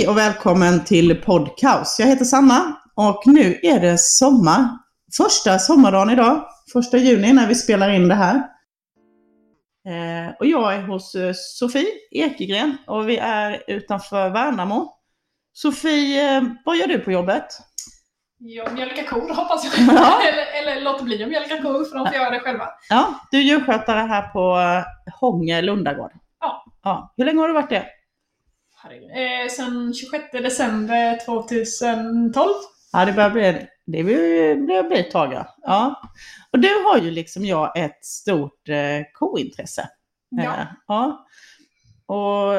Hej och välkommen till Podcaus. Jag heter Sanna och nu är det sommar. Första sommardagen idag, första juni när vi spelar in det här. Eh, och jag är hos eh, Sofie Ekegren och vi är utanför Värnamo. Sofie, eh, vad gör du på jobbet? Jag mjölkar kor hoppas jag. Ja. eller, eller låter bli att mjölka kor för de får göra det själva. Ja, du är djurskötare här på Hånge Lundagård. Ja. ja. Hur länge har du varit det? Herregud. Eh, sen 26 december 2012. Ja, det börjar bli, det börjar bli ett tag ja. ja. Och du har ju liksom jag ett stort eh, kointresse. Ja. Eh, ja. Och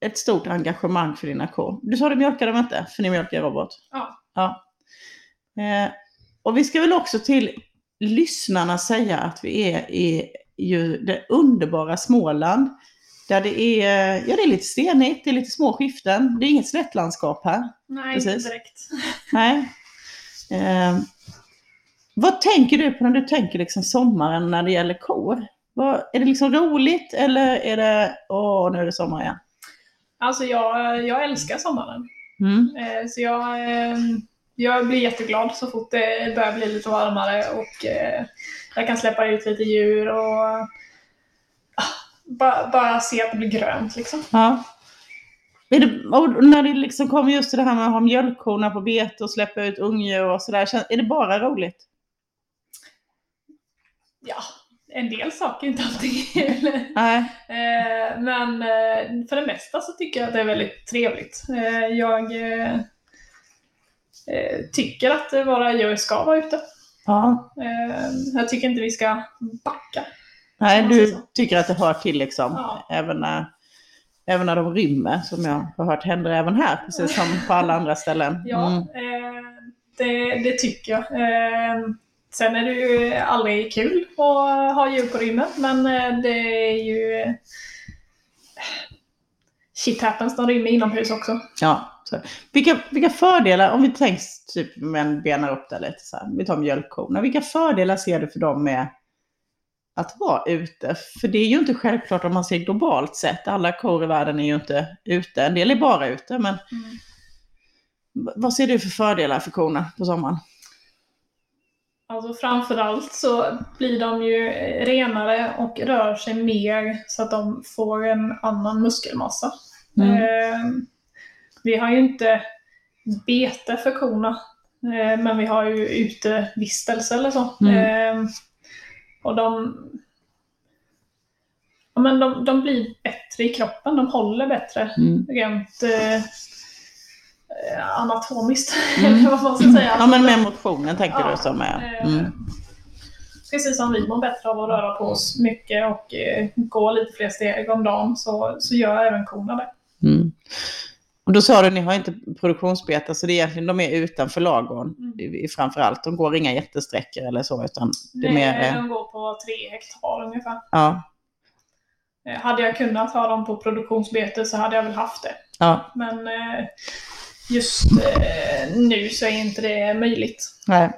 ett stort engagemang för dina kor. Du sa du mjölkar dem inte, för ni mjölkar robot. Ja. ja. Eh, och vi ska väl också till lyssnarna säga att vi är i ju det underbara Småland. Där det är, ja, det är lite stenigt, det är lite små skiften. Det är inget slättlandskap här. Nej, Precis. inte direkt. Nej. Eh, vad tänker du på när du tänker liksom sommaren när det gäller kor? Vad, är det liksom roligt eller är det, åh nu är det sommar igen? Alltså jag, jag älskar sommaren. Mm. Eh, så jag, eh, jag blir jätteglad så fort det börjar bli lite varmare och eh, jag kan släppa ut lite djur och bara, bara se att det blir grönt liksom. Ja. Det, när det liksom kommer just till det här med att ha mjölkkorna på bete och släppa ut ungdjur och sådär, är det bara roligt? Ja, en del saker är inte alltid kul. Nej. Eh, men eh, för det mesta så tycker jag att det är väldigt trevligt. Eh, jag tycker att våra djur ska vara ute. Ja. Jag tycker inte vi ska backa. Nej, du tycker att det hör till liksom. Ja. Även, när, även när de rymmer, som jag har hört händer även här, precis som på alla andra ställen. Ja, Mm. eh, det, det tycker jag. Eh, sen är det ju aldrig kul att ha djur på rymmen, men eh, det är ju... Shit happens, de rymmer inomhus också. Ja, så. Vilka, vilka fördelar, om vi tänker typ, men benar upp det lite så här, vi tar mjölkkorna. Vilka fördelar ser du för dem med att vara ute? För det är ju inte självklart om man ser globalt sett. Alla kor i världen är ju inte ute. En del är bara ute, men v- vad ser du för fördelar för korna på sommaren? Alltså framförallt så blir de ju renare och rör sig mer så att de får en annan muskelmassa. Mm. Eh, vi har ju inte bete för korna, eh, men vi har ju utevistelse eller så. Mm. Eh, och de, ja, men de, de blir bättre i kroppen, de håller bättre Mm. rent eh, anatomiskt, Mm. vad man ska säga. Ja, men med motionen tänker Ja, du som är... eh, Mm. Precis som vi mår bättre av att röra på oss mycket och eh, gå lite fler steg om dagen så, så gör även korna det. Mm. Och då sa du, ni har inte produktionsbete, så det är egentligen de är utanför lagården Mm. framför allt. De går inga jättesträckor eller så, utan det är Nej, mer... eh, De går på tre hektar ungefär. Ja, Eh, Hade jag kunnat ha dem på produktionsbete så hade jag väl haft det. ja, Men eh, just nu så är inte det möjligt. nej.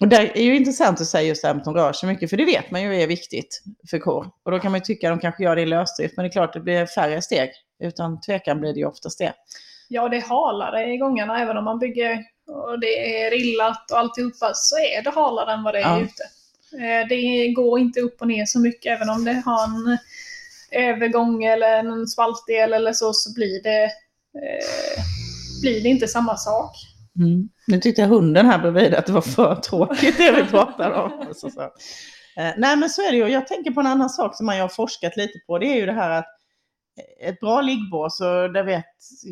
Och det är ju intressant att säga just det här med att de rör sig mycket, för det vet man ju är viktigt för kor. Och då kan man ju tycka att de kanske gör det i lösdrift, men det är klart det blir färre steg. Utan tvekan blir det ju oftast det. Ja, det är halare i gångarna även om man bygger och det är rillat och alltihopa så är det halare än vad det är Ja. ute. Eh, Det går inte upp och ner så mycket även om det har en övergång eller en spaltdel eller så så blir det, eh, blir det inte samma sak. Mm. Nu tyckte jag hunden här bredvid att det var för tråkigt det vi pratade om. Så, så. Eh, nej men så är det ju. Jag tänker på en annan sak som man har forskat lite på. Det är ju det här att ett bra liggbås, och det vet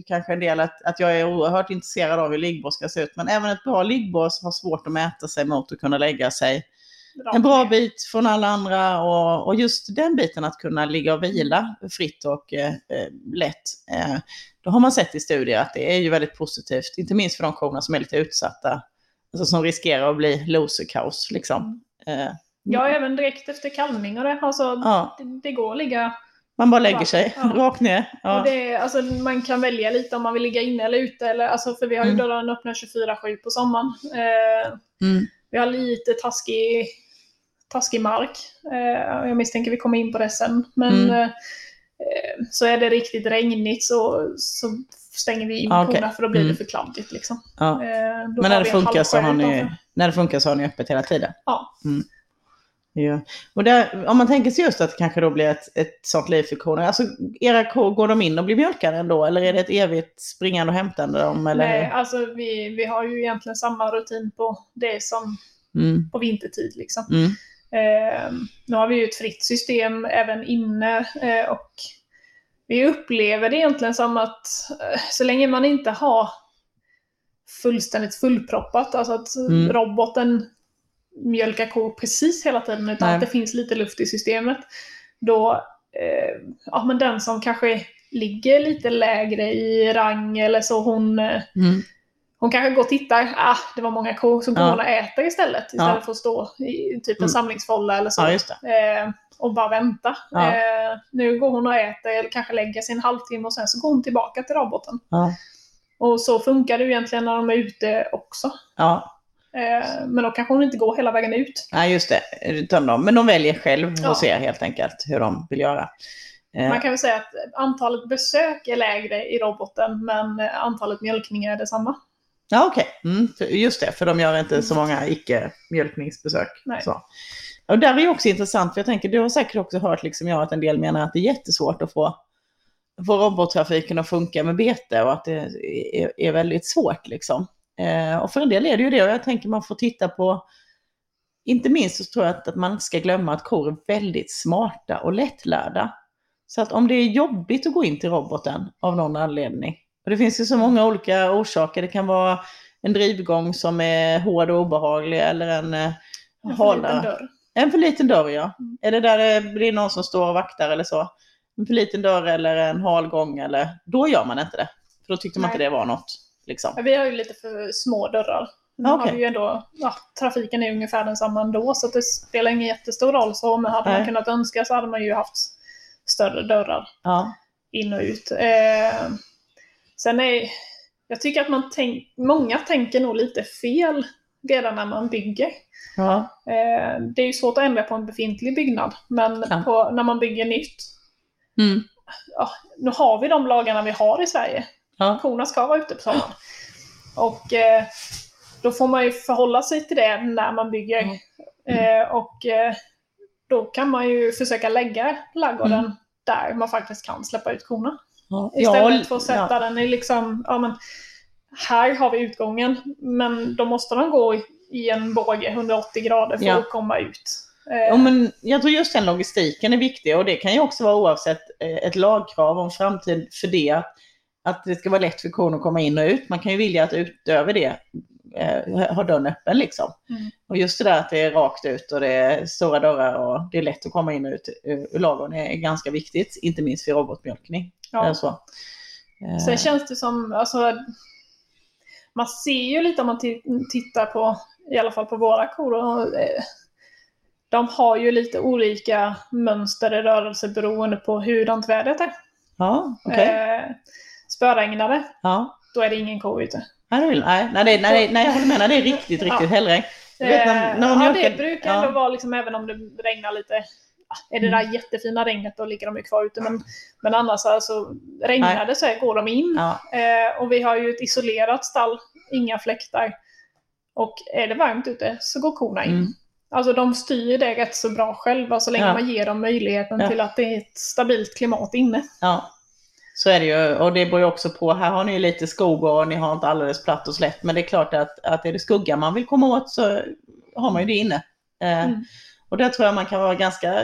kanske en del att, att jag är oerhört intresserad av hur liggbås ska se ut. Men även ett bra liggbås har svårt att mäta sig mot att kunna lägga sig en bra bit från alla andra och, och just den biten att kunna ligga och vila fritt och eh, eh, lätt. Eh, då har man sett i studier att det är ju väldigt positivt, inte minst för de korna som är lite utsatta, alltså som riskerar att bli loserkaos liksom. Eh, Ja, även direkt efter kalvning och det. Alltså, ja, det, det går att ligga man bara lägger sig Ja. rakt ner. Ja. Och det, alltså, man kan välja lite om man vill ligga inne eller ute. Eller, alltså, för vi har ju Mm. dörrarna öppna 24-7 på sommaren. Eh, Mm. vi har lite taskig, taskig mark. Eh, jag misstänker vi kommer in på det sen. Men Mm. eh, eh, så är det riktigt regnigt så, så stänger vi in Ah, korna för då blir Mm. det för kladdigt. Liksom. Ja. Eh, Men när det, funkar så har ni, när det funkar så har ni öppet hela tiden? Ja. Ja. Och där, om man tänker sig just att det kanske då blir ett, ett sånt liv för korna. Alltså era kor, går de in och blir mjölkade ändå? Eller är det ett evigt springande och hämtande dem? Eller? Nej, alltså vi, vi har ju egentligen samma rutin på det som Mm. på vintertid. Liksom. Mm. Eh, nu har vi ju ett fritt system även inne eh, och vi upplever det egentligen som att eh, så länge man inte har fullständigt fullproppat, alltså att Mm. roboten mjölkar kor precis hela tiden utan Nej. att det finns lite luft i systemet, då, eh, ja men den som kanske ligger lite lägre i rang eller så, hon, eh, Mm. hon kanske går och tittar, ah, det var många kor som Ja. korna äter istället. Istället Ja. för att stå i typ en Mm. samlingsfålla eller så. Ja. Eh, och bara vänta. Eh, nu går hon och äter, eller kanske lägger sig en halvtimme och sen så går hon tillbaka till roboten. Och så funkar det ju egentligen när de är ute också. Ja. Eh, men då kanske hon inte går hela vägen ut. Nej, just det. Utan de, men de väljer själv Ja. och ser helt enkelt hur de vill göra. Eh, Man kan väl säga att antalet besök är lägre i roboten, men antalet mjölkningar är detsamma. Ja, okej. Mm, för- just det, för de gör inte så många icke-mjölkningsbesök. Och där är ju också intressant, för jag tänker, du har säkert också hört, liksom jag, att en del menar att det är jättesvårt att få, få robottrafiken att funka med bete och att det är, är väldigt svårt. Liksom. Eh, och för en del är det ju det, och jag tänker man får titta på, inte minst så tror jag att, att man inte ska glömma att kor är väldigt smarta och lättlärda. Så att om det är jobbigt att gå in till roboten av någon anledning, och det finns ju så många olika orsaker, det kan vara en drivgång som är hård och obehaglig eller en eh, En för liten halare. dörr. En för liten dörr ja. Mm. Är det där det blir någon som står och vaktar eller så? En för liten dörr eller en hal gång eller då gör man inte det. För då tyckte man Nej. inte det var något. Liksom. Ja, Vi har ju lite för små dörrar. Nu Okej. har vi ju ändå, ja, trafiken är ungefär densamma ändå, så det spelar ingen jättestor roll. Så men hade Nej. man kunnat önska så hade man ju haft större dörrar Ja. in och ut. Eh, sen är, jag tycker att man tänk, många tänker nog lite fel redan när man bygger. Ja. Eh, det är ju svårt att ändra på en befintlig byggnad, men Ja. på, när man bygger nytt, Mm. nu har vi de lagarna vi har i Sverige. Ja. Korna ska vara ute på sommaren. Och eh, då får man ju förhålla sig till det när man bygger. Mm. Eh, och eh, då kan man ju försöka lägga ladugården Mm. där man faktiskt kan släppa ut korna. Ja. Istället för att sätta ja. den i liksom, ja men här har vi utgången, men då måste den gå i, i en båge 180 grader för Ja. att komma ut. Eh, Ja, men jag tror just den logistiken är viktig och det kan ju också vara oavsett eh, ett lagkrav om framtid för det. Att, det ska vara lätt för kon att komma in och ut. Man kan ju vilja att utöver det eh, ha dörren öppen liksom. Mm. Och just det där att det är rakt ut och det är stora dörrar och det är lätt att komma in och ut ur ur ladugården är ganska viktigt. Inte minst för robotmjölkning. ja. Eller så. Eh, Sen känns det som, alltså, man ser ju lite om man ti- tittar på, i alla fall på våra kor, och, eh, de har ju lite olika mönster i rörelse beroende på hurdant vädret är. Ja, okej. Eh, spöregnade, Ja. då är det ingen ko ute. Nej, vill, nej, nej, det- nej, nej, jag håller med. Nej, det är riktigt, riktigt Ja. vet när- när de ja, mjölkar- det brukar ja. ändå vara liksom, även om det regnar lite, ja, är det där Mm. jättefina regnet då ligger de ju kvar ute. Men, men annars alltså, regnar det så här, går de in. Ja, Eh, och vi har ju ett isolerat stall, inga fläktar. Och är det varmt ute så går korna in. Mm. Alltså de styr det rätt så bra själva så länge Ja. man ger dem möjligheten till att det är ett stabilt klimat inne. ja. Så är det ju. Och det beror ju också på, här har ni ju lite skog och ni har inte alldeles platt och slätt. Men det är klart att, att är det skugga man vill komma åt så har man ju det inne. Eh, Mm. Och det tror jag man kan vara ganska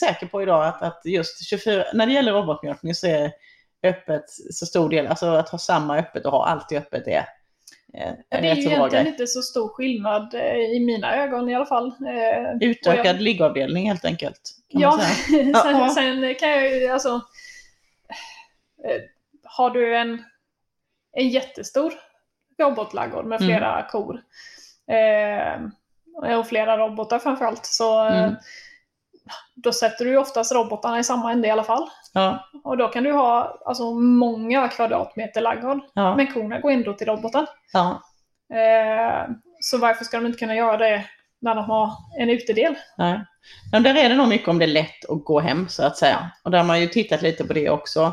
säker på idag att, att just 24, när det gäller robotmjölkning så är öppet så stor del, alltså att ha samma öppet och ha alltid öppet är, eh, Ja, det är ju egentligen inte så stor skillnad eh, i mina ögon i alla fall. Eh, Utökad jag- liggavdelning helt enkelt. Ja, sen, Ja. sen kan jag ju alltså... eh, Har du en, en jättestor robotladugård med Mm. flera kor eh, och flera robotar framförallt så eh, Mm. då sätter du oftast robotarna i samma ände i alla fall. Ja, Och då kan du ha alltså, många kvadratmeter ladugård. ja, Men korna går ändå till roboten. ja. Eh, så varför ska de inte kunna göra det när de har en utedel? Nej. Men där är det nog mycket om det är lätt att gå hem så att säga. Och där har man ju tittat lite på det också.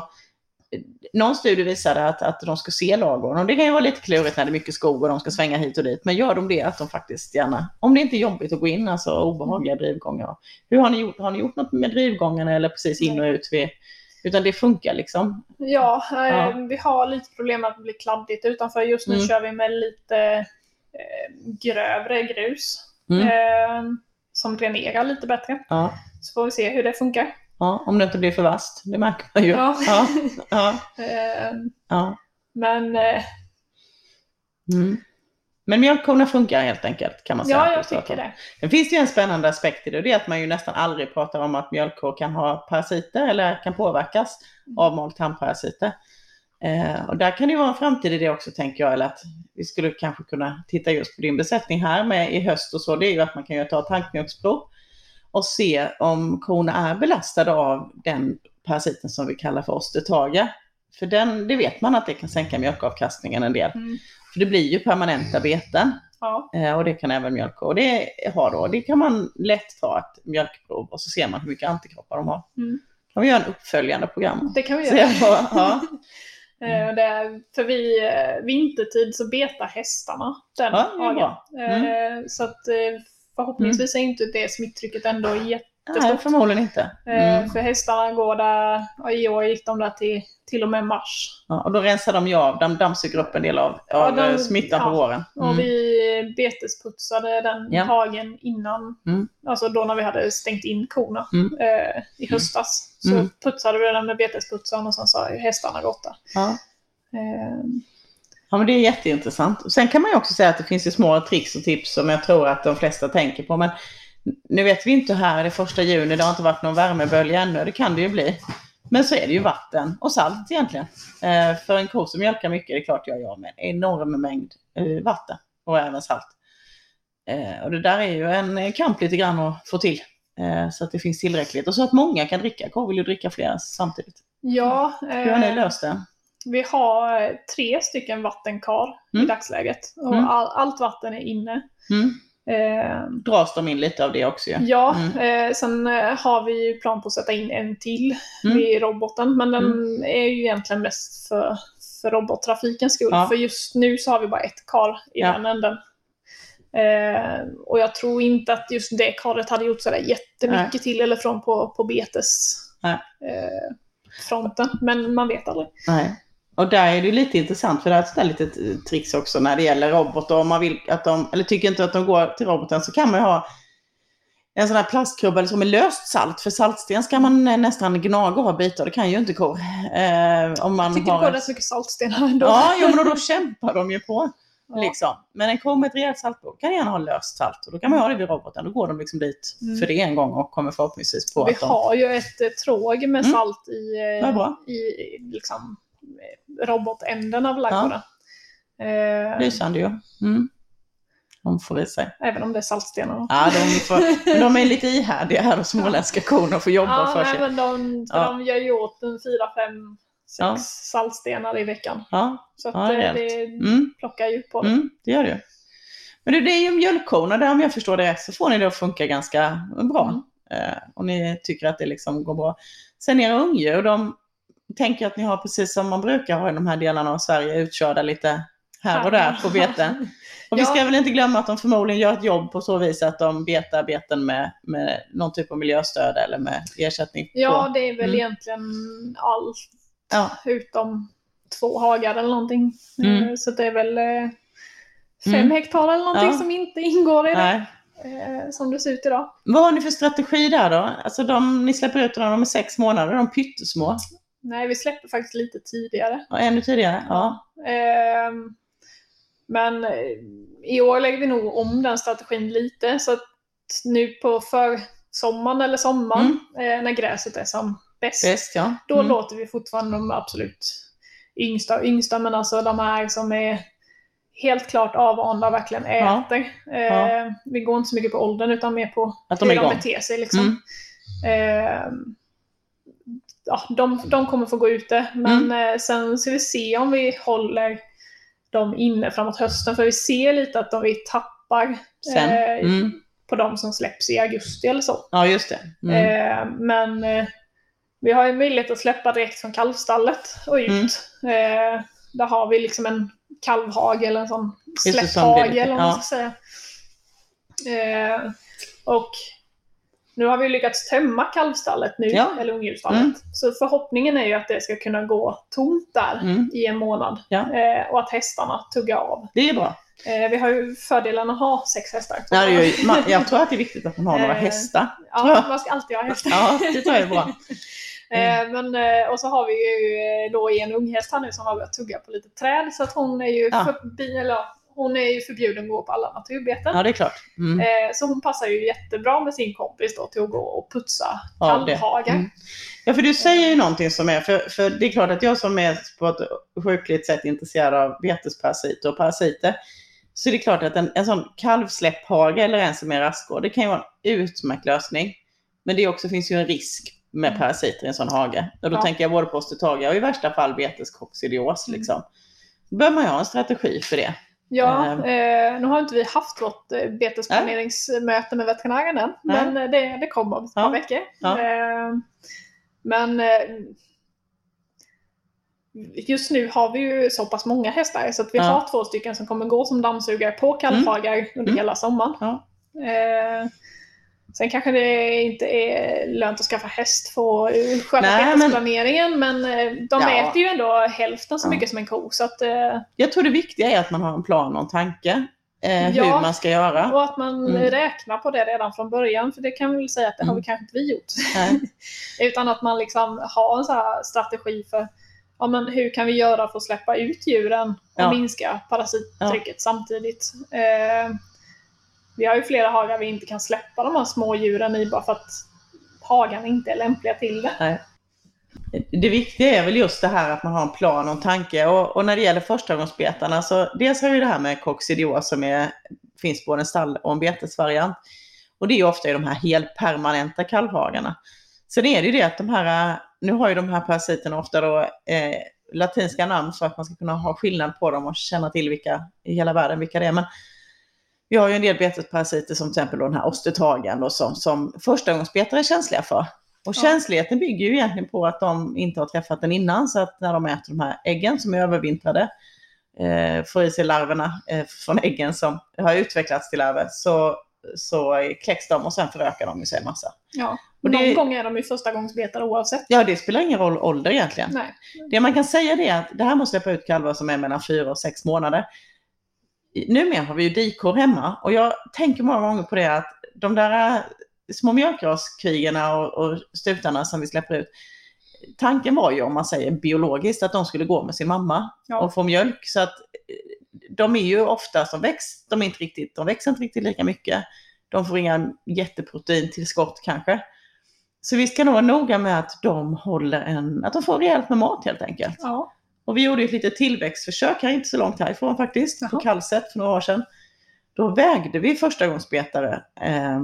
Någon studie visade att, att de ska se ladugården. Och det kan ju vara lite klurigt när det är mycket skog och de ska svänga hit och dit. Men gör de det att de faktiskt gärna, om det inte är jobbigt att gå in, alltså obehagliga drivgångar. Hur har ni gjort? Har ni gjort något med drivgångarna eller precis in och ut? Vid, utan det funkar liksom? Ja, eh, Ja. vi har lite problem med att det blir kladdigt utanför. Just nu Mm. kör vi med lite eh, grövre grus. Mm. Eh, som dränerar lite bättre. Ja. Så får vi se hur det funkar. Ja, om det inte blir för vasst. Det märker man ju. Ja. Ja, ja, Eh, ja. men eh, Mm. Men mjölkkorna funkar helt enkelt kan man säga. ja, jag tycker det. Sen finns det ju en spännande aspekt i det och det är att man ju nästan aldrig pratar om att mjölkkor kan ha parasiter eller kan påverkas av malt tarmparasiter. Eh, och där kan det ju vara en framtid i det också tänker jag, eller att vi skulle kanske kunna titta just på din besättning här med i höst och så, det är ju att man kan ju ta tankmjölksprov och se om korna är belastade av den parasiten som vi kallar för osteotaga. För den, det vet man att det kan sänka mjölkavkastningen en del. Mm. För det blir ju permanenta beten. Ja. Eh, Och det kan även mjölkkor. Och det har då, det kan man lätt ta ett mjölkprov och så ser man hur mycket antikroppar de har. Mm. kan vi göra en uppföljande program. Det kan vi göra. på, ja. Eh, Det är, för vid eh, vintertid så betar hästarna den Ja, hagen. Mm. Så att eh, förhoppningsvis är inte det smittrycket ändå jättestort. Nej, förmodligen inte. Eh, Mm. För hästarna går där, ja, i år gick de där till, till och med mars. Ja, och då rensar de ju av, de dammsuger upp en del av, av Ja, de- eh, smittan på ja. våren. Och Mm. vi betesputsade den Ja. hagen innan, Mm. alltså då när vi hade stängt in korna Mm. eh, i höstas. Så Mm. putsade vi den med betesputsaren och sen så har hästarna gått där. Ja. Eh, ja, men det är jätteintressant. Sen kan man ju också säga att det finns ju små tricks och tips som jag tror att de flesta tänker på. Men nu vet vi inte här, det är första juni, det har inte varit någon värmebölja ännu, det kan det ju bli. Men så är det ju vatten och salt egentligen. Eh, för en ko som mjölkar mycket, det är klart jag gör med en enorm mängd eh, vatten och även salt. Eh, och det där är ju en kamp lite grann att få till. Så att det finns tillräckligt och så att många kan dricka. Kor vill ju dricka flera samtidigt. ja, Hur har ni löst det? Vi har eh, tre stycken vattenkar i Mm. dagsläget. Och Mm. all, allt vatten är inne. Mm. Eh, Dras de in lite av det också ju? Ja, Mm. eh, sen eh, har vi ju plan på att sätta in en till Mm. vid roboten. Men den är ju egentligen mest för, för robottrafikens skull. Ja. För just nu så har vi bara ett kar i Ja. den änden. Eh, och jag tror inte att just det karet hade gjort sådär jättemycket Nej. till eller från på, på betes Nej. eh. Men man vet aldrig. Nej. Och där är det ju lite intressant för det är ett sånt där litet tricks också när det gäller robotar. Om man vill att de, eller tycker inte att de går till roboten så kan man ju ha en sån här plastkrubba eller så med löst salt. För saltsten ska man eh, nästan gnaga av bitar, det kan ju inte kor. Eh, om man Jag tycker har det går rätt mycket saltstenar ändå. Ja, jo, men då kämpar de ju på. Ja. Liksom. Men en ko med ett rejält saltbord kan gärna ha löst salt och då kan man ha det vid roboten. Då går de liksom dit Mm. för det en gång och kommer förhoppningsvis på Vi att de... har ju ett eh, tråg med Mm. salt i, eh, bra. i liksom, eh, robotänden av ladugården. Eh, Lysande ju. Mm. De får i sig. även om det är saltstenar. Ja, de, får, de är lite ihärdiga här, de småländska korna, och får jobba Ja, för nej, sig. men de, Ja. de gör ju åt en fyra, fem, sex Ja. saltstenar i veckan. Ja, Så att Ja, eh, rejält. det mm, plockar ju på det. mm, det gör det. Men det, det är ju mjölkkorna där, om jag förstår det rätt, så får ni det att funka ganska bra. Mm. Eh, och ni tycker att det liksom går bra. Sen era ungdjur, de tänker att ni har precis som man brukar ha i de här delarna av Sverige, utkörda lite här och där på beten. Och vi Ja. ska väl inte glömma att de förmodligen gör ett jobb på så vis att de betar beten med, med någon typ av miljöstöd eller med ersättning. Ja, på. det är väl Mm. egentligen allt Ja. utom två hagar eller någonting. Mm. Eh, Så det är väl eh, fem Mm. hektar eller någonting Ja. som inte ingår i det. Nej. eh, Som det ser ut idag. Vad har ni för strategi där då? Alltså de, ni släpper ut dem, de är sex månader, de är pyttesmå. Nej, vi släpper faktiskt lite tidigare. Ja, ännu tidigare? Ja. Ehm, Men eh, i år lägger vi nog om den strategin lite. Så att nu på försommaren eller sommaren, eh, när gräset är som bäst, Bäst ja. då Mm. låter vi fortfarande de absolut yngsta och yngsta, men alltså de här som är helt klart avvanda och verkligen Ja. äter. Ja. Eh, vi går inte så mycket på åldern utan mer på Att de hur de beter sig. Liksom. Mm. Ja, de, de kommer få gå ute, men Mm. eh, sen ska vi se om vi håller dem inne framåt hösten, för vi ser lite att de vi tappar Sen. eh, Mm. på de som släpps i augusti eller så. Ja, just det. Mm. Eh, men eh, vi har ju möjlighet att släppa direkt från kalvstallet och ut. Mm. Eh, där har vi liksom en kalvhage eller en sån släpphage eller vad man ja. ska säga. Eh, och nu har vi lyckats tömma kalvstallet nu, Ja. eller ungdjursstallet. Mm. Så förhoppningen är ju att det ska kunna gå tomt där Mm. i en månad. Ja. Eh, och att hästarna tuggar av. Det är bra. Eh, vi har ju fördelen att ha sex hästar. Ja, det är ju, man, jag tror att det är viktigt att man har några Eh, hästar. Ja, man ska alltid ha hästar. Ja, det tror jag är bra. Eh, men, eh, och så har vi ju då en unghäst här nu som har börjat tugga på lite träd så att hon är ju, Ja. förbi, eller, hon är ju förbjuden att gå på alla naturbeten. Ja, det är klart. Mm. Eh, så hon passar ju jättebra med sin kompis då till att gå och putsa Ja. Mm. Ja, för du säger ju någonting som är, för, för det är klart att jag som är på ett sjukligt sätt intresserad av betesparasiter och parasiter, så är det klart att en, en sån kalvsläpphage eller en som är rastgård, det kan ju vara en utmärkt lösning. Men det också finns ju en risk med parasiter i en sån hage. Och då Ja. tänker jag både på osteotaria och i värsta fall beteskoccidios. Mm. Liksom. Då behöver man ju ha en strategi för det. Ja, Ehm. eh, nu har inte vi haft vårt eh, betesplaneringsmöte med veterinären än, men eh, det, det kommer om ett par veckor. Ja. Eh, men just nu har vi ju så pass många hästar så att vi Ja. har två stycken som kommer gå som dammsugare på kalvhagar under Mm. hela sommaren. Ja. Eh, sen kanske det inte är lönt att skaffa häst för att sköta Nej, men- men, eh, de Ja. äter ju ändå hälften så Ja. mycket som en ko. Så att, eh, Jag tror det viktiga är att man har en plan och en tanke eh, Ja. hur man ska göra. Och att man Mm. räknar på det redan från början, för det kan vi väl säga att det har Mm. vi kanske inte vi gjort. Utan att man liksom har en så strategi för ja, men hur kan vi göra för att släppa ut djuren och minska parasittrycket samtidigt. Eh, vi har ju flera hagar vi inte kan släppa de här små djuren i bara för att hagarna inte är lämpliga till det. Nej. Det viktiga är väl just det här att man har en plan och en tanke. Och, och när det gäller förstagångsbetarna så dels har vi det här med coccidios som är, finns både en stall och en betesvariant. Och det är ju ofta i de här helpermanenta kalvhagarna. Sen är det ju det att de här, nu har ju de här parasiterna ofta då eh, latinska namn för att man ska kunna ha skillnad på dem och känna till vilka i hela världen vilka det är. Men vi har ju en del betesparasiter som till exempel den här ostetagen då, som, som förstagångsbetare är känsliga för. Och Ja. känsligheten bygger ju egentligen på att de inte har träffat den innan, så att när de äter de här äggen som är övervintrade, eh, får i sig larverna eh, från äggen som har utvecklats till larver, så, så kläcks de och sen förökar de ju sig en massa. Ja. Och Någon det- gång är de ju första gångsbetare oavsett. Ja, det spelar ingen roll ålder egentligen. Nej. Det man kan säga det är att det här måste släppa ut kalvar som är mellan fyra och sex månader. Numera har vi ju dikor hemma och jag tänker många gånger på det att de där äh, små mjölkraskrigarna och, och stutarna som vi släpper ut, tanken var ju om man säger biologiskt att de skulle gå med sin mamma Ja. och få mjölk. Så att eh, de är ju ofta som växt, de, är inte riktigt, de växer inte riktigt lika mycket. De får inga jätteproteintillskott kanske. Så vi ska nog vara noga med att de håller en, att de får rejält med mat helt enkelt. Ja. Och vi gjorde ett litet tillväxtförsök här, inte så långt härifrån faktiskt, på Jaha. Kallset för några år sedan. Då vägde vi förstagångsbetare eh,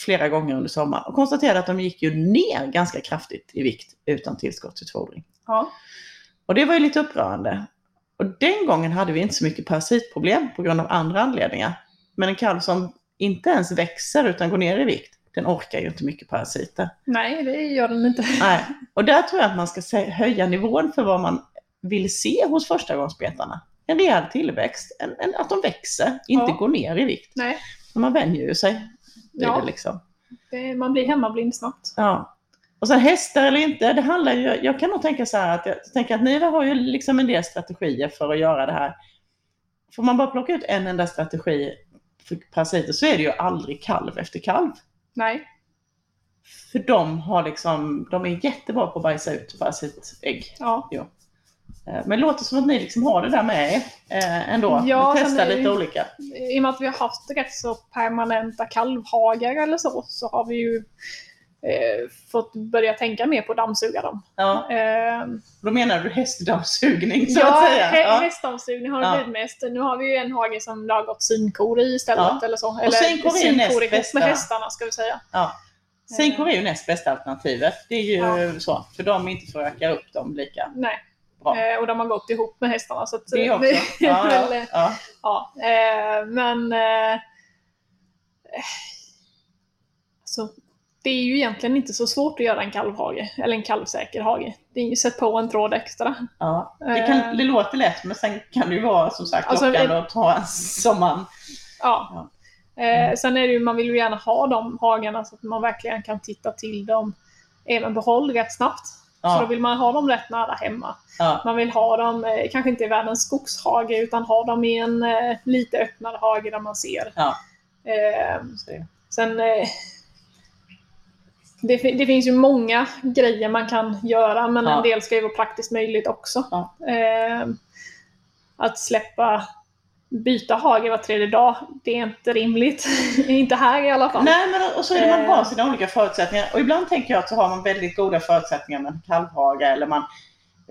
flera gånger under sommaren och konstaterade att de gick ju ner ganska kraftigt i vikt utan tillskottsutfodring. Ja. Och det var ju lite upprörande. Och den gången hade vi inte så mycket parasitproblem på grund av andra anledningar. Men en kalv som inte ens växer utan går ner i vikt, den orkar ju inte mycket parasiter. Nej, det gör den inte. Nej. Och där tror jag att man ska höja nivån för vad man vill se hos förstagångsbetarna. En rejäl tillväxt, en, en, att de växer, inte Ja. går ner i vikt. Nej, Men man vänjer ju sig Ja. det liksom. det, man blir hemmablind snabbt. Ja. Och sen hästar eller inte, det handlar ju, jag kan nog tänka så här att jag tänker att ni har ju liksom en del strategier för att göra det här. Får man bara plocka ut en enda strategi för parasiter så är det ju aldrig kalv efter kalv. Nej. För de har liksom, de är jättebra på att bajsa ut parasitägg. Ja. Eh, Men det låter som att ni liksom har det där med er eh, ändå. Ja, sen testar lite ju- olika. I och med att vi har haft rätt så permanenta kalvhagar eller så, så har vi ju eh, fått börja tänka mer på att dammsuga dem. Ja, Eh, då menar du hästdammsugning så ja, att säga. hä- Ja. hästdammsugning har det Ja. blivit mest. Nu har vi ju en hage som det har gått sinkor i istället. Ja. Eller så. Och Eller sinkor är ju näst bästa. med hästarna ska vi säga. Ja. Sinkor är ju näst bästa alternativet. Det är ju så, för de inte förökar upp dem lika Nej. Bra. Eh, och de har gått ihop med hästarna. Så att, Det eh, också. Ja, väl, ja, ja. Ja, men... Eh, alltså, det är ju egentligen inte så svårt att göra en kalvhage, eller en kalvsäker hage. Det är ju sätt på en tråd extra. Ja, det, kan, det låter lätt men sen kan det ju vara som sagt Alltså, lockande att ta en som man... Ja. Eh, sen är det ju, man vill ju gärna ha de hagarna så att man verkligen kan titta till dem även på håll rätt snabbt. Så då Ja, vill man ha dem rätt nära hemma. ja, Man vill ha dem, eh, kanske inte i världens skogshage, utan ha dem i en eh, lite öppnare hage där man ser. ja. Eh, sen, eh, det, det finns ju många grejer man kan göra, men Ja. en del ska ju vara praktiskt möjligt också. Ja. Eh, att släppa, byta hage var tredje dag, det är inte rimligt. inte här i alla fall. Nej, men och så är det man har Eh. sina olika förutsättningar. Och ibland tänker jag att så har man väldigt goda förutsättningar med en kalvhage eller man,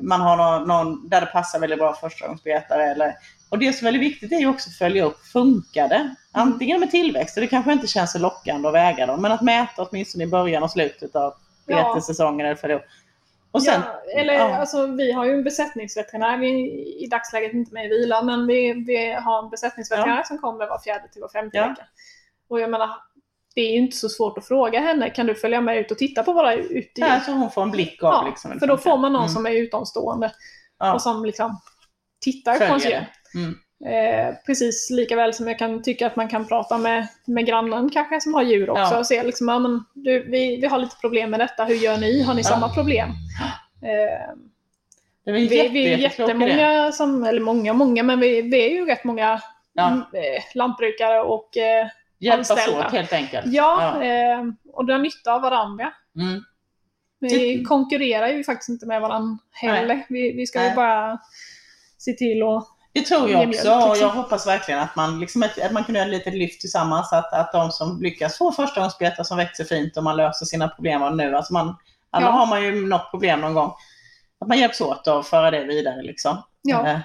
man har någon, någon där det passar väldigt bra förstagångsbetare. Eller, och det som är väldigt viktigt är ju också att följa upp, funkar det? Antingen med tillväxt, och det kanske inte känns så lockande att väga dem, men att mäta åtminstone i början och slutet av Ja. betessäsongen. Eller, för det. Och sen, ja, eller ja. alltså, vi har ju en besättningsveterinär, vi är i dagsläget inte med i vila, men vi, vi har en besättningsveterinär som kommer var fjärde till var femte Ja. vecka. Och jag menar, det är ju inte så svårt att fråga henne, kan du följa med ut och titta på våra utedjur? här, så hon får en blick av. Ja, liksom, för då får man någon Mm. som är utomstående Ja. och som liksom tittar på ens djur. det. Mm. Eh, precis lika väl som jag kan tycka att man kan prata med, med grannen kanske som har djur också Ja. och se liksom, ja, men, du, vi, vi har lite problem med detta, hur gör ni? Har ni Ja. samma problem? Eh, Det är vi, jätte, vi är jättemånga, som, eller många, många, men vi, vi är ju rätt många Ja. mm, eh, lantbrukare och eh, Hjälpas anställda. åt helt enkelt. ja, Eh, och dra nytta av varandra. Mm. Vi konkurrerar ju faktiskt inte med varandra heller. Vi, vi ska ju Nej. bara se till att... Det tror jag också och liksom. jag hoppas verkligen att man, liksom, att, man kan göra ett litet lyft tillsammans. Att, att de som lyckas få förstagångsbetare som växer fint och man löser sina problem nu. Alltså man, alla Ja. har man ju något problem någon gång. Att man hjälps åt att föra det vidare. Liksom. Ja.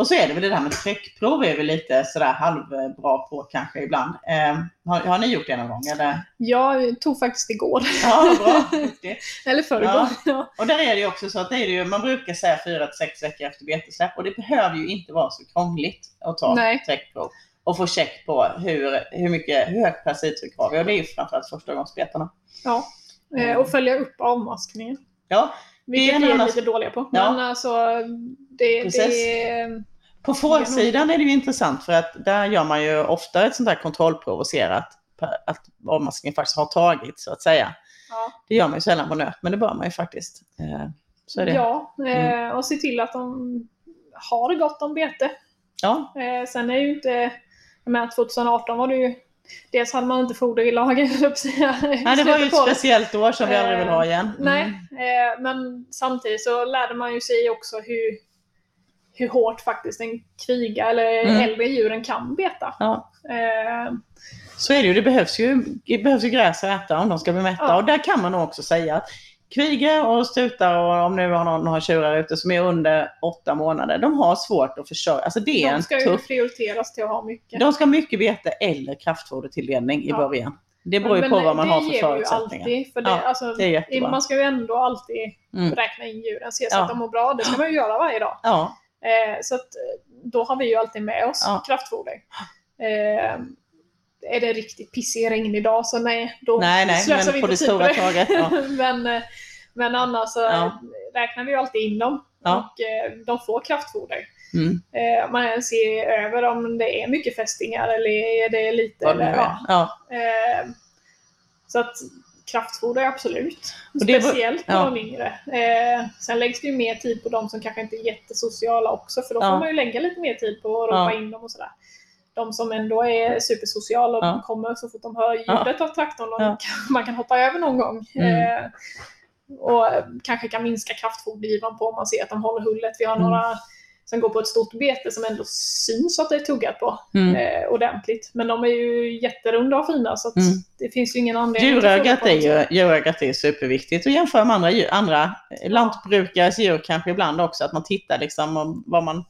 Och så är det väl det där med tryckprov är vi lite sådär halvbra på kanske ibland. Eh, har, har ni gjort det någon gång? Eller? Jag tog faktiskt igår. Ja, bra. Eller förrgår. Ja. Och där är det ju också så att det är det ju, man brukar säga 4 till 6 veckor efter betesläpp och det behöver ju inte vara så krångligt att ta Nej. träckprov och få check på hur, hur, mycket, hur högt parasittryck har vi och det är ju framförallt förstagångsbetarna. Ja. Eh, Och följa upp avmaskningen. Ja, Vilket vi är annan- lite dåliga på. Ja. Men alltså, det, Precis. det på fårsidan är det ju intressant för att där gör man ju ofta ett sånt här kontrollprov och ser att, att avmaskningen faktiskt har tagits så att säga. ja. Det gör man ju sällan på nöt men det bör man ju faktiskt. Eh, Så är det. ja, eh, och se till att de har gott om bete. Ja, Eh, sen är ju inte, jag menar 2018 var det ju, dels hade man inte foder i lager, Nej, det var ju ett speciellt år som vi aldrig vill ha igen. Mm. Nej, men samtidigt så lärde man ju sig också hur, hur hårt faktiskt en kviga eller Mm. äldre djuren kan beta. Ja. Eh, Så är det ju. Det behövs ju, det behövs ju gräs att äta om de ska bli mätta. Ja. Och där kan man också säga att kvigor och stutar och om nu har någon har tjurar ute som är under åtta månader, de har svårt att försörja. Alltså det är de en ska ju tuff... prioriteras till att ha mycket. De ska ha mycket bete eller kraftfodertilldelning i Ja. början. Det beror ju Men på vad man det har för ger vi ju förutsättningar. alltid, för det, Ja, alltså, Det är jättebra. man ska ju ändå alltid Mm. räkna in djuren, se så Ja. att de mår bra. Det ska man ju göra varje dag. Ja, Eh, så att, eh, då har vi ju alltid med oss Ja. kraftfoder. Eh, är det riktigt pissig regnig dag så nej, då nej, nej, slösar vi men på inte det tid på stora det. taget. Ja. men, eh, men annars så Ja. räknar vi ju alltid in dem. Ja. Och eh, de får kraftfoder. Mm. Eh, man ser över om det är mycket fästingar eller är det lite. Eller. Ja. Eh, så att kraftfoder absolut. Och Speciellt på ja. de yngre. Eh, sen läggs det ju mer tid på de som kanske inte är jättesociala också för då Ja. får man ju lägga lite mer tid på att Ja. ropa in dem och sådär. De som ändå är supersociala och Ja. kommer så fort de hör ljudet av traktorn och Ja. man kan hoppa över någon gång. Mm. Eh, och kanske kan minska kraftfodergivaren på om man ser att de håller hullet. Vi har Mm. Som går på ett stort bete som ändå syns att det är tuggat på Mm. eh, ordentligt. Men de är ju jätterunda och fina så Mm. det finns ju ingen anledning Djurögat är ju djurögat är superviktigt och jämföra med andra, djur, andra lantbrukares djur kanske ibland också att man tittar liksom om, vad man,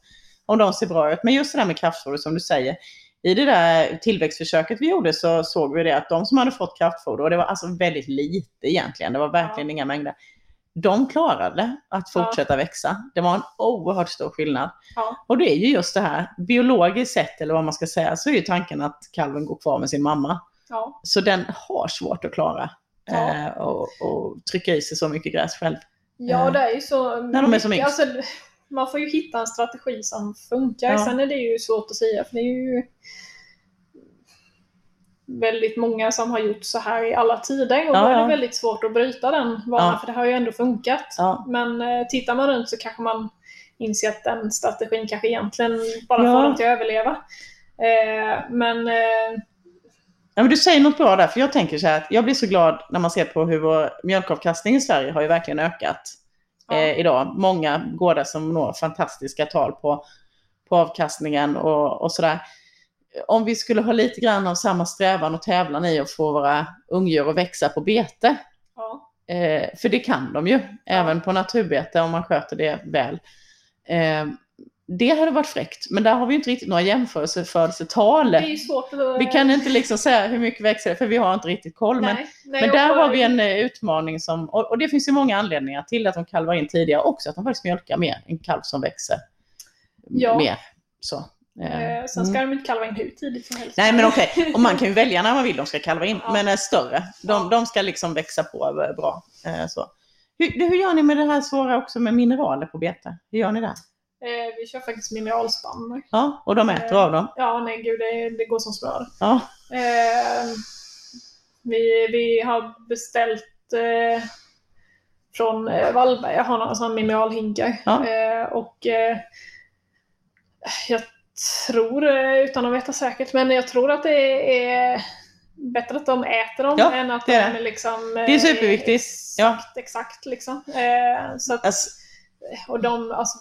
om de ser bra ut. Men just det där med kraftfoder som du säger. I det där tillväxtförsöket vi gjorde så såg vi det att de som hade fått kraftfoder, och det var alltså väldigt lite egentligen, det var verkligen inga mängder. De klarade att Ja. fortsätta växa. Det var en oerhört stor skillnad. Ja. Och det är ju just det här, biologiskt sett eller vad man ska säga, så är ju tanken att kalven går kvar med sin mamma. Ja, Så den har svårt att klara Ja. eh, och, och trycka i sig så mycket gräs själv. Ja, Eh, det är ju så. när de är som. Alltså, man får ju hitta en strategi som funkar. Ja. Sen är det ju svårt att säga, för det är ju väldigt många som har gjort så här i alla tider. Och Ja, då är det ja. väldigt svårt att bryta den vanan, Ja. för det har ju ändå funkat. Men eh, tittar man runt så kanske man inser att den strategin kanske egentligen bara får dem till att överleva. Eh, men eh, Ja, men du säger något bra där, för jag tänker så här att jag blir så glad när man ser på hur vår mjölkavkastning i Sverige har ju verkligen ökat eh, idag. Många gårdar som når fantastiska tal på, på avkastningen och, och sådär. Om vi skulle ha lite grann av samma strävan och tävlan i att få våra ungdjur att växa på bete, ja, eh, för det kan de ju, även på naturbete om man sköter det väl. Eh, det hade varit fräckt, men där har vi inte riktigt några jämförelsefödelsetal. att... Vi kan inte liksom säga hur mycket växer det, för vi har inte riktigt koll. Men, nej, nej, men där har vi en eh, utmaning som, och, och det finns ju många anledningar till att de kalvar in tidigare också, att de faktiskt mjölkar mer. En kalv som växer Ja. mer. Så. Eh, Eh, sen ska de inte kalva in hur tidigt som helst. Nej men okej, och man kan ju välja när man vill de ska kalva in, Ja. men är större. De, de ska liksom växa på eh, bra. Eh, så. Hur, hur gör ni med det här svåra också med mineraler på bete? Hur gör ni där? Eh, vi kör faktiskt mineralspann. Ja, och de äter av dem? Ja, nej gud, det, det går som smör. Ja, Eh, vi, vi har beställt eh, från eh, jag har några sådana mineralhinkar. Ja. Eh, och eh, jag tror, eh, utan att veta säkert, men jag tror att det är bättre att de äter dem Ja, än att det är de är liksom... Det är superviktigt. Ja. Exakt, exakt liksom. Eh, så att, alltså, och de, alltså,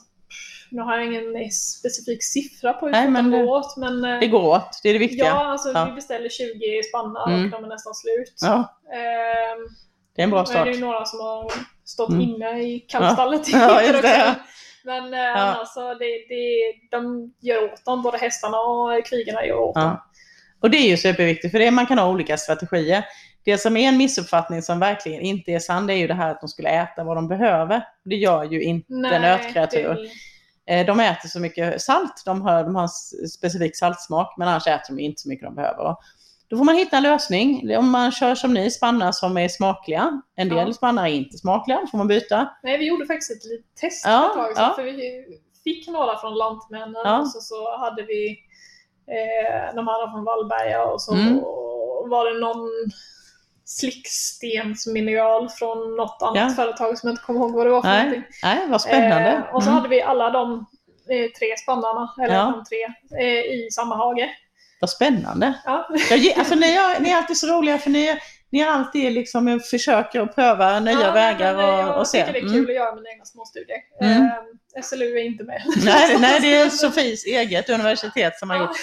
nu har jag ingen specifik siffra på hur Nej, men de går åt, men eh, det går åt, det är det viktiga. Ja, alltså Ja. vi beställer 20 spannar Mm. och de är nästan slut. Ja, Ehm, det är en bra är start. det ju några som har stått Mm. inne i kallstallet. Ja, det, ja. Men eh, alltså, det, det, de gör åt dem, både hästarna och kvigarna gör åt dem. Ja. Och det är ju superviktigt, för det man kan ha olika strategier. Det som är en missuppfattning som verkligen inte är sann, det är ju det här att de skulle äta vad de behöver. Det gör ju inte nötkreatur. det- Eh, De äter så mycket salt, de har, de har en specifik saltsmak, men annars äter de inte så mycket de behöver. Och Då får man hitta en lösning. Om man kör som ni, spannar som är smakliga. En del Ja. spannar är inte smakliga, då får man byta. Nej, vi gjorde faktiskt ett litet test Ja, ett tag sedan. ja. För vi fick några från Lantmännen Ja. och så, så hade vi eh, de andra från Vallberga och så Mm. var det någon slickstensmineral från något annat Ja. företag som jag inte kommer ihåg vad det var för Nej, någonting. Nej vad spännande. Eh, och så Mm. hade vi alla de eh, tre spannarna, eller Ja. de tre, eh, i samma hage. Vad spännande. Ja. Jag, alltså, ni, är, ni är alltid så roliga för ni, ni är alltid liksom, eh, försöker att pröva nya Ja, vägar och, och se. Jag tycker det är kul att göra mina egna småstudier. Mm. Eh, SLU är inte med. Nej, nej, det är Sofies eget universitet som har Ja. gjort.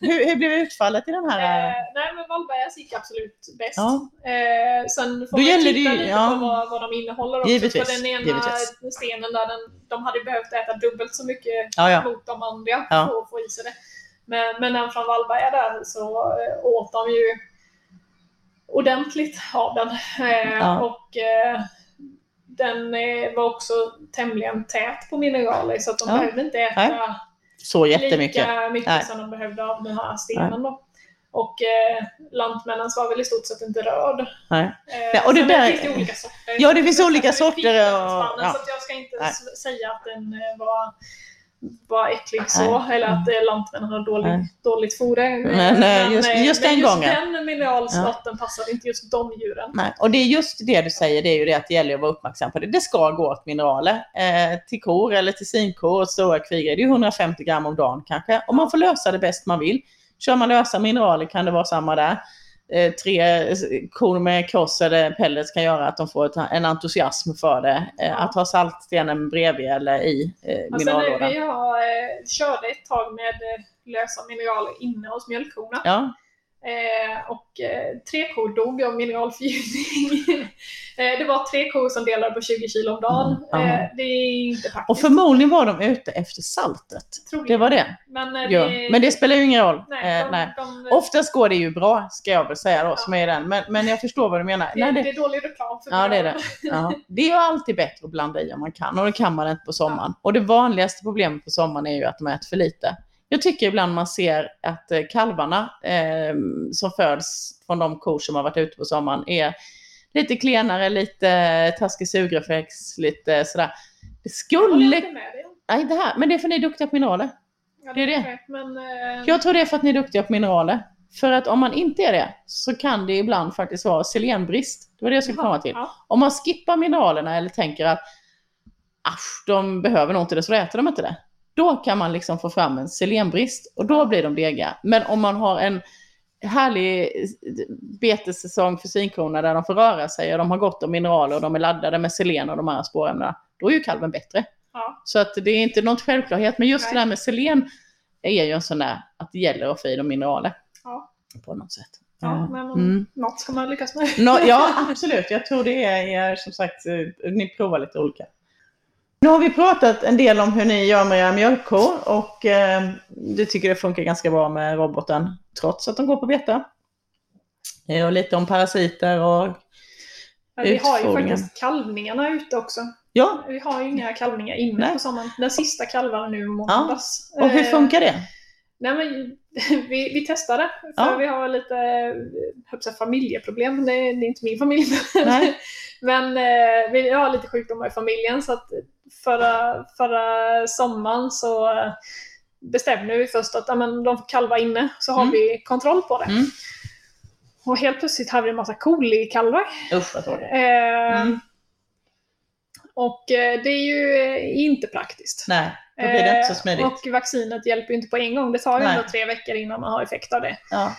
Hur, hur blev utfallet i den här? Eh, nej men Vallbergas gick absolut bäst. Ja. Eh, sen får Då man titta lite ja. på vad, vad de innehåller också. Givetvis, För den ena givetvis. stenen där, den, de hade behövt äta dubbelt så mycket ja. mot de andra Ja. för att få i sig det. Men, men den från Vallberga där så eh, åt de ju ordentligt av den. Eh, Ja. Och eh, den var också tämligen tät på mineraler så att de Ja. behövde inte äta Så jättemycket. lika mycket Nej. som de behövde av den här stenen. Då. Och eh, Lantmännens var väl i stort sett inte rörd. Nej. Eh, och det där- finns det olika sorter. Ja, det finns olika så vi fick sorter och- ja. Så jag ska inte Nej. säga att den var, var äcklig så, eller att eh, Lantmännen har dålig, Nej. dåligt foder. Men, eh, just- eh, just men den just gången. den mineralsorten passade inte just de djuren. Nej. Och det är just det du säger, det är ju det att det gäller att vara uppmärksam på det. Det ska gå åt mineraler eh, till kor eller till sinkor och stora kvigor. Det är 150 gram om dagen kanske. Och man får lösa det bäst man vill. Kör man lösa mineraler kan det vara samma där. Eh, tre kor med kross eller pellets kan göra att de får ett, en entusiasm för det. Eh, Ja. Att ha saltstenen bredvid eller i eh, eh, minerallådan. vi har, eh, körde ett tag med eh, lösa mineraler inne hos mjölkkorna. Ja, Eh, och eh, tre kor dog av mineralförgiftning. eh, det var tre kor som delade på 20 kilo om dagen. Mm, ja. eh, det är inte praktiskt. och förmodligen var de ute efter saltet. troligen. Det var det. Men, eh, Ja. det, Men det spelar ju ingen roll. nej, Eh, de, nej. De, Oftast går det ju bra, ska jag väl säga då, Ja. som är den. Men, men jag förstår vad du menar. det, Nej, det det, är dålig reklam för Ja, det är mineraler. ja, det är ju alltid bättre att blanda i om man kan och det kan man inte på sommaren. Och det vanligaste problemet på sommaren är ju att de äter för lite. Jag tycker ibland man ser att eh, kalvarna eh, som föds från de kor som har varit ute på sommaren är lite klenare, lite taskig sugreflex, lite sådär. Det Jag skulle... inte med. Nej, det här, men det är för ni är duktiga på mineraler. Ja, Det är det. kanske Men, eh, Jag tror det är för att ni är duktiga på mineraler. För att om man inte är det så kan det ibland faktiskt vara selenbrist. Det var det jag skulle komma till. Ja, Om man skippar mineralerna eller tänker att asch, de behöver nog inte det så äter de inte det. Då kan man liksom få fram en selenbrist och då blir de dega. Men om man har en härlig betessäsong för svinkorna där de får röra sig och de har gott om mineraler och de är laddade med selen och de här spårämnena, då är ju kalven bättre. ja. Så att det är inte någon självklarhet, men just Nej. det där med selen är ju en sån där att det gäller att få i dem mineraler. Ja. På något sätt. ja men mm. något ska man lyckas med. Nå, ja, absolut. Jag tror det är, är som sagt, eh, ni provar lite olika. Nu har vi pratat en del om hur ni gör med era mjölkkor och eh, du tycker det funkar ganska bra med roboten trots att de går på beta. Eh, och lite om parasiter och Men vi har ju faktiskt kalvningarna ute också. ja, Vi har ju inga kalvningar inne Nej. på sommaren. Den sista kalvar nu måndags. och hur Eh, funkar det? Nej, men, vi, vi testade, för Ja. vi har lite jag familjeproblem. Det är, det är inte min familj. Nej. men eh, vi har lite sjukdomar i familjen så att förra, förra sommaren så bestämde vi först att ja, men, de får kalva inne så har Mm. vi kontroll på det. Mm. Och helt plötsligt hade vi en massa kolikalvar. Usch vad tråkigt. Eh, Mm. Och eh, det är ju eh, inte praktiskt. Nej, då blir det inte så smidigt. Och vaccinet hjälper ju inte på en gång. Det tar ju Nej. ändå tre veckor innan man har effekt av det. Ja.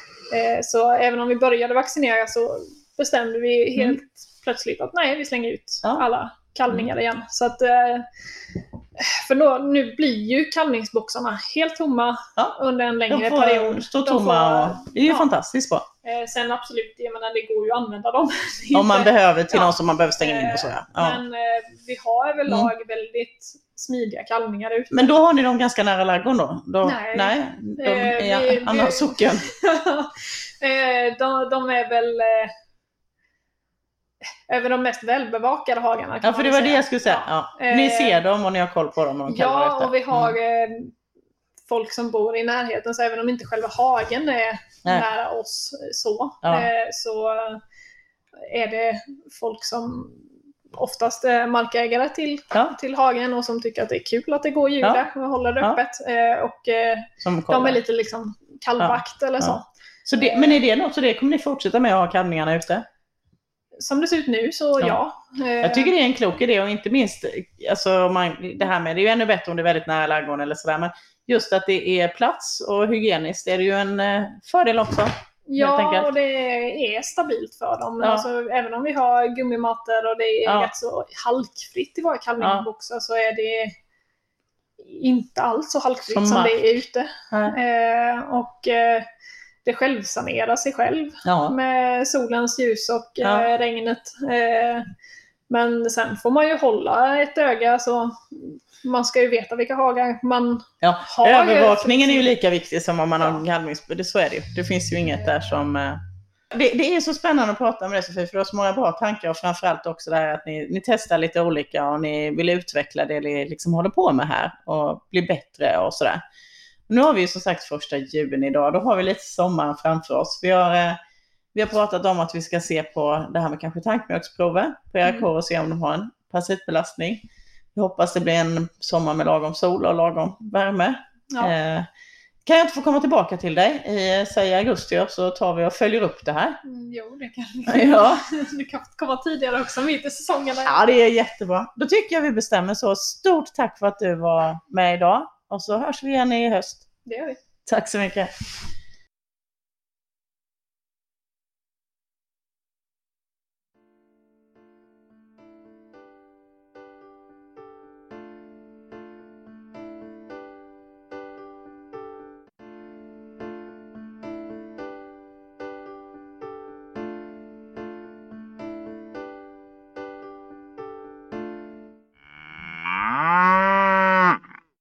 Så även om vi började vaccinera så bestämde vi helt Mm. plötsligt att nej, vi slänger ut Ja. Alla kalvningar igen. Så att, eh, för då, nu blir ju kalvningsboxarna helt tomma Ja. under en längre får period. stå De tomma får- och det är ju ja. fantastiskt bra. Eh, Sen absolut, jag menar, det går ju att använda dem. Om man behöver till Ja. någon som man behöver stänga in och så ja. ja. Men eh, vi har överlag väldigt smidiga kalvningar ute. Men då har ni dem ganska nära ladugården då? då? Nej. Nej, de Eh, vi- vi- socken. Eh, de, de är väl eh, över de mest välbevakade hagarna. Ja, för det var det säga. jag skulle säga. Ja. Eh, Ni ser dem och ni har koll på dem och de Ja, efter. och vi har Mm. eh, folk som bor i närheten, så även om inte själva hagen är Nej. nära oss eh, så, Ja. eh, så är det folk som oftast är markägare till, Ja, till hagen och som tycker att det är kul att det går djur Ja. där och håller det Ja. öppet. Eh, och eh, kollar. de är lite liksom kallvakt eller så. Ja. Så det, men är det något, så det kommer ni fortsätta med att ha kalvningarna ute? Som det ser ut nu så Ja. ja. Eh, Jag tycker det är en klok idé och inte minst, alltså man, det här med, det är ju ännu bättre om det är väldigt nära ladugården eller sådär, men just att det är plats och hygieniskt är det ju en eh, fördel också. Ja, och det är stabilt för dem. Ja. Alltså, även om vi har gummimattor och det är Ja. rätt så halkfritt i våra kalvningsboxar så är det inte alls så halkfritt Som som, det är ute. Eh, och eh, det självsanerar sig själv Ja. med solens ljus och Ja. eh, regnet. Eh, men sen får man ju hålla ett öga så man ska ju veta vilka hagar man Ja. har. Övervakningen är ju lika viktig som om man har en kalvnings... det- Så är det ju. Det finns ju inget där som... eh, Det, det är så spännande att prata med dig Sofie, för du har så många bra tankar och framförallt också det här att ni, ni testar lite olika och ni vill utveckla det ni liksom håller på med här och bli bättre och sådär. Nu har vi ju som sagt första juni idag, då har vi lite sommar framför oss. Vi har, eh, vi har pratat om att vi ska se på det här med kanske tankmjölksprover på era Mm. kor och se om de har en parasitbelastning. Vi hoppas det blir en sommar med lagom sol och lagom värme. Ja. Eh, kan jag inte få komma tillbaka till dig i, säg augusti så tar vi och följer upp det här. Mm, Jo, det kan vi. Ja. Du kan komma tidigare också, mitt i säsongerna. ja, det är jättebra. Då tycker jag vi bestämmer så. Stort tack för att du var med idag och så hörs vi igen i höst. Det gör vi. Tack så mycket.